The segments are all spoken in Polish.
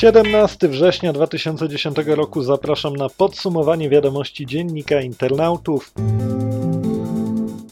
17 września 2010 roku zapraszam na podsumowanie wiadomości dziennika internautów.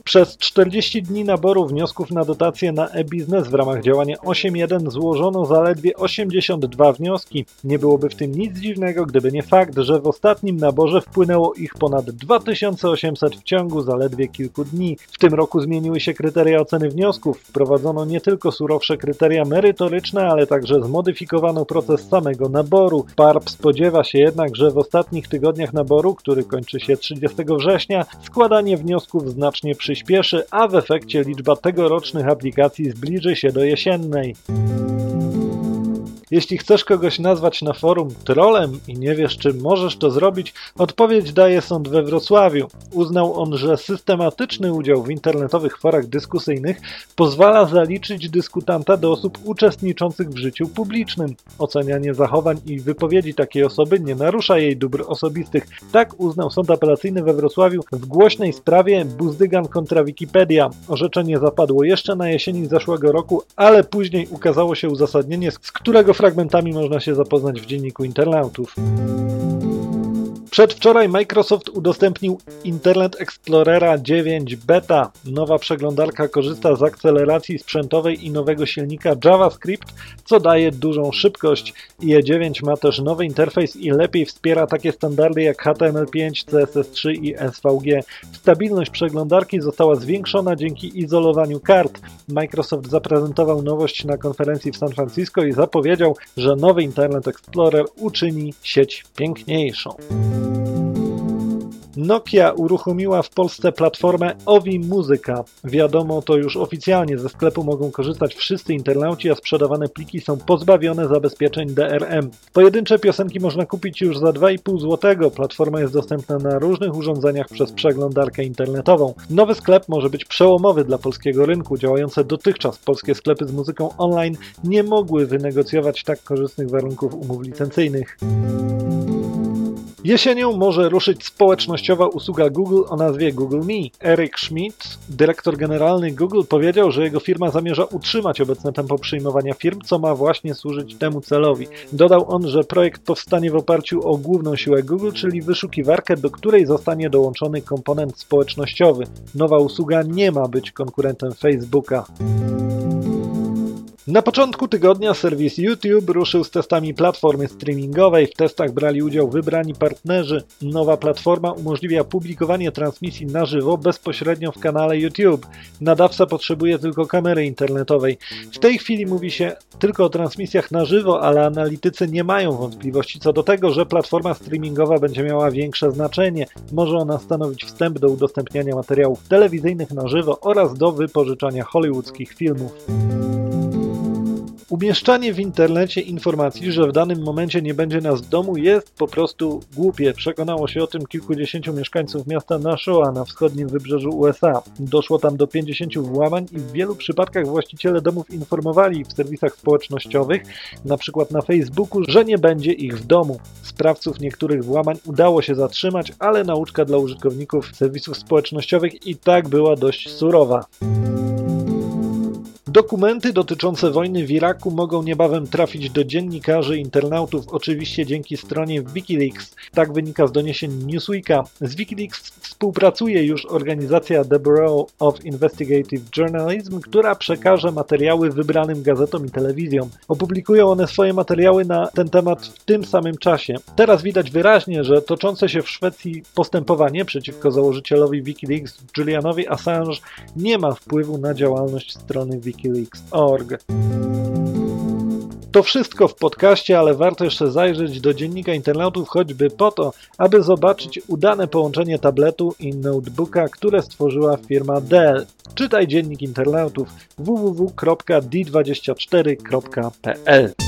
Przez 40 dni naboru wniosków na dotacje na e-biznes w ramach działania 8.1 złożono zaledwie 82 wnioski. Nie byłoby w tym nic dziwnego, gdyby nie fakt, że w ostatnim naborze wpłynęło ich ponad 2800 w ciągu zaledwie kilku dni. W tym roku zmieniły się kryteria oceny wniosków. Wprowadzono nie tylko surowsze kryteria merytoryczne, ale także zmodyfikowano proces samego naboru. PARP spodziewa się jednak, że w ostatnich tygodniach naboru, który kończy się 30 września, składanie wniosków znacznie przyspieszyło przyspieszy, a w efekcie liczba tegorocznych aplikacji zbliży się do jesiennej. Jeśli chcesz kogoś nazwać na forum trolem i nie wiesz, czy możesz to zrobić, odpowiedź daje sąd we Wrocławiu. Uznał on, że systematyczny udział w internetowych forach dyskusyjnych pozwala zaliczyć dyskutanta do osób uczestniczących w życiu publicznym. Ocenianie zachowań i wypowiedzi takiej osoby nie narusza jej dóbr osobistych. Tak uznał sąd apelacyjny we Wrocławiu w głośnej sprawie Buzdygan kontra Wikipedia. Orzeczenie zapadło jeszcze na jesieni zeszłego roku, ale później ukazało się uzasadnienie, z którego fragmentami można się zapoznać w dzienniku internautów. Przedwczoraj Microsoft udostępnił Internet Explorera 9 Beta. Nowa przeglądarka korzysta z akceleracji sprzętowej i nowego silnika JavaScript, co daje dużą szybkość. IE9 ma też nowy interfejs i lepiej wspiera takie standardy jak HTML5, CSS3 i SVG. Stabilność przeglądarki została zwiększona dzięki izolowaniu kart. Microsoft zaprezentował nowość na konferencji w San Francisco i zapowiedział, że nowy Internet Explorer uczyni sieć piękniejszą. Nokia uruchomiła w Polsce platformę Ovi Muzyka. Wiadomo to już oficjalnie, ze sklepu mogą korzystać wszyscy internauci, a sprzedawane pliki są pozbawione zabezpieczeń DRM. Pojedyncze piosenki można kupić już za 2,5 zł. Platforma jest dostępna na różnych urządzeniach przez przeglądarkę internetową. Nowy sklep może być przełomowy dla polskiego rynku. Działające dotychczas polskie sklepy z muzyką online nie mogły wynegocjować tak korzystnych warunków umów licencyjnych. Jesienią może ruszyć społecznościowa usługa Google o nazwie Google Me. Eric Schmidt, dyrektor generalny Google, powiedział, że jego firma zamierza utrzymać obecne tempo przyjmowania firm, co ma właśnie służyć temu celowi. Dodał on, że projekt powstanie w oparciu o główną siłę Google, czyli wyszukiwarkę, do której zostanie dołączony komponent społecznościowy. Nowa usługa nie ma być konkurentem Facebooka. Na początku tygodnia serwis YouTube ruszył z testami platformy streamingowej. W testach brali udział wybrani partnerzy. Nowa platforma umożliwia publikowanie transmisji na żywo bezpośrednio w kanale YouTube. Nadawca potrzebuje tylko kamery internetowej. W tej chwili mówi się tylko o transmisjach na żywo, ale analitycy nie mają wątpliwości co do tego, że platforma streamingowa będzie miała większe znaczenie. Może ona stanowić wstęp do udostępniania materiałów telewizyjnych na żywo oraz do wypożyczania hollywoodzkich filmów. Umieszczanie w internecie informacji, że w danym momencie nie będzie nas w domu jest po prostu głupie. Przekonało się o tym kilkudziesięciu mieszkańców miasta Nashua na wschodnim wybrzeżu USA. Doszło tam do 50 włamań i w wielu przypadkach właściciele domów informowali w serwisach społecznościowych, na przykład na Facebooku, że nie będzie ich w domu. Sprawców niektórych włamań udało się zatrzymać, ale nauczka dla użytkowników serwisów społecznościowych i tak była dość surowa. Dokumenty dotyczące wojny w Iraku mogą niebawem trafić do dziennikarzy internautów, oczywiście dzięki stronie Wikileaks. Tak wynika z doniesień Newsweeka. Z Wikileaks współpracuje już organizacja The Bureau of Investigative Journalism, która przekaże materiały wybranym gazetom i telewizjom. Opublikują one swoje materiały na ten temat w tym samym czasie. Teraz widać wyraźnie, że toczące się w Szwecji postępowanie przeciwko założycielowi Wikileaks Julianowi Assange nie ma wpływu na działalność strony Wikileaks wikileaks.org. To wszystko w podcaście, ale warto jeszcze zajrzeć do dziennika internautów choćby po to, aby zobaczyć udane połączenie tabletu i notebooka, które stworzyła firma Dell. Czytaj dziennik internautów www.d24.pl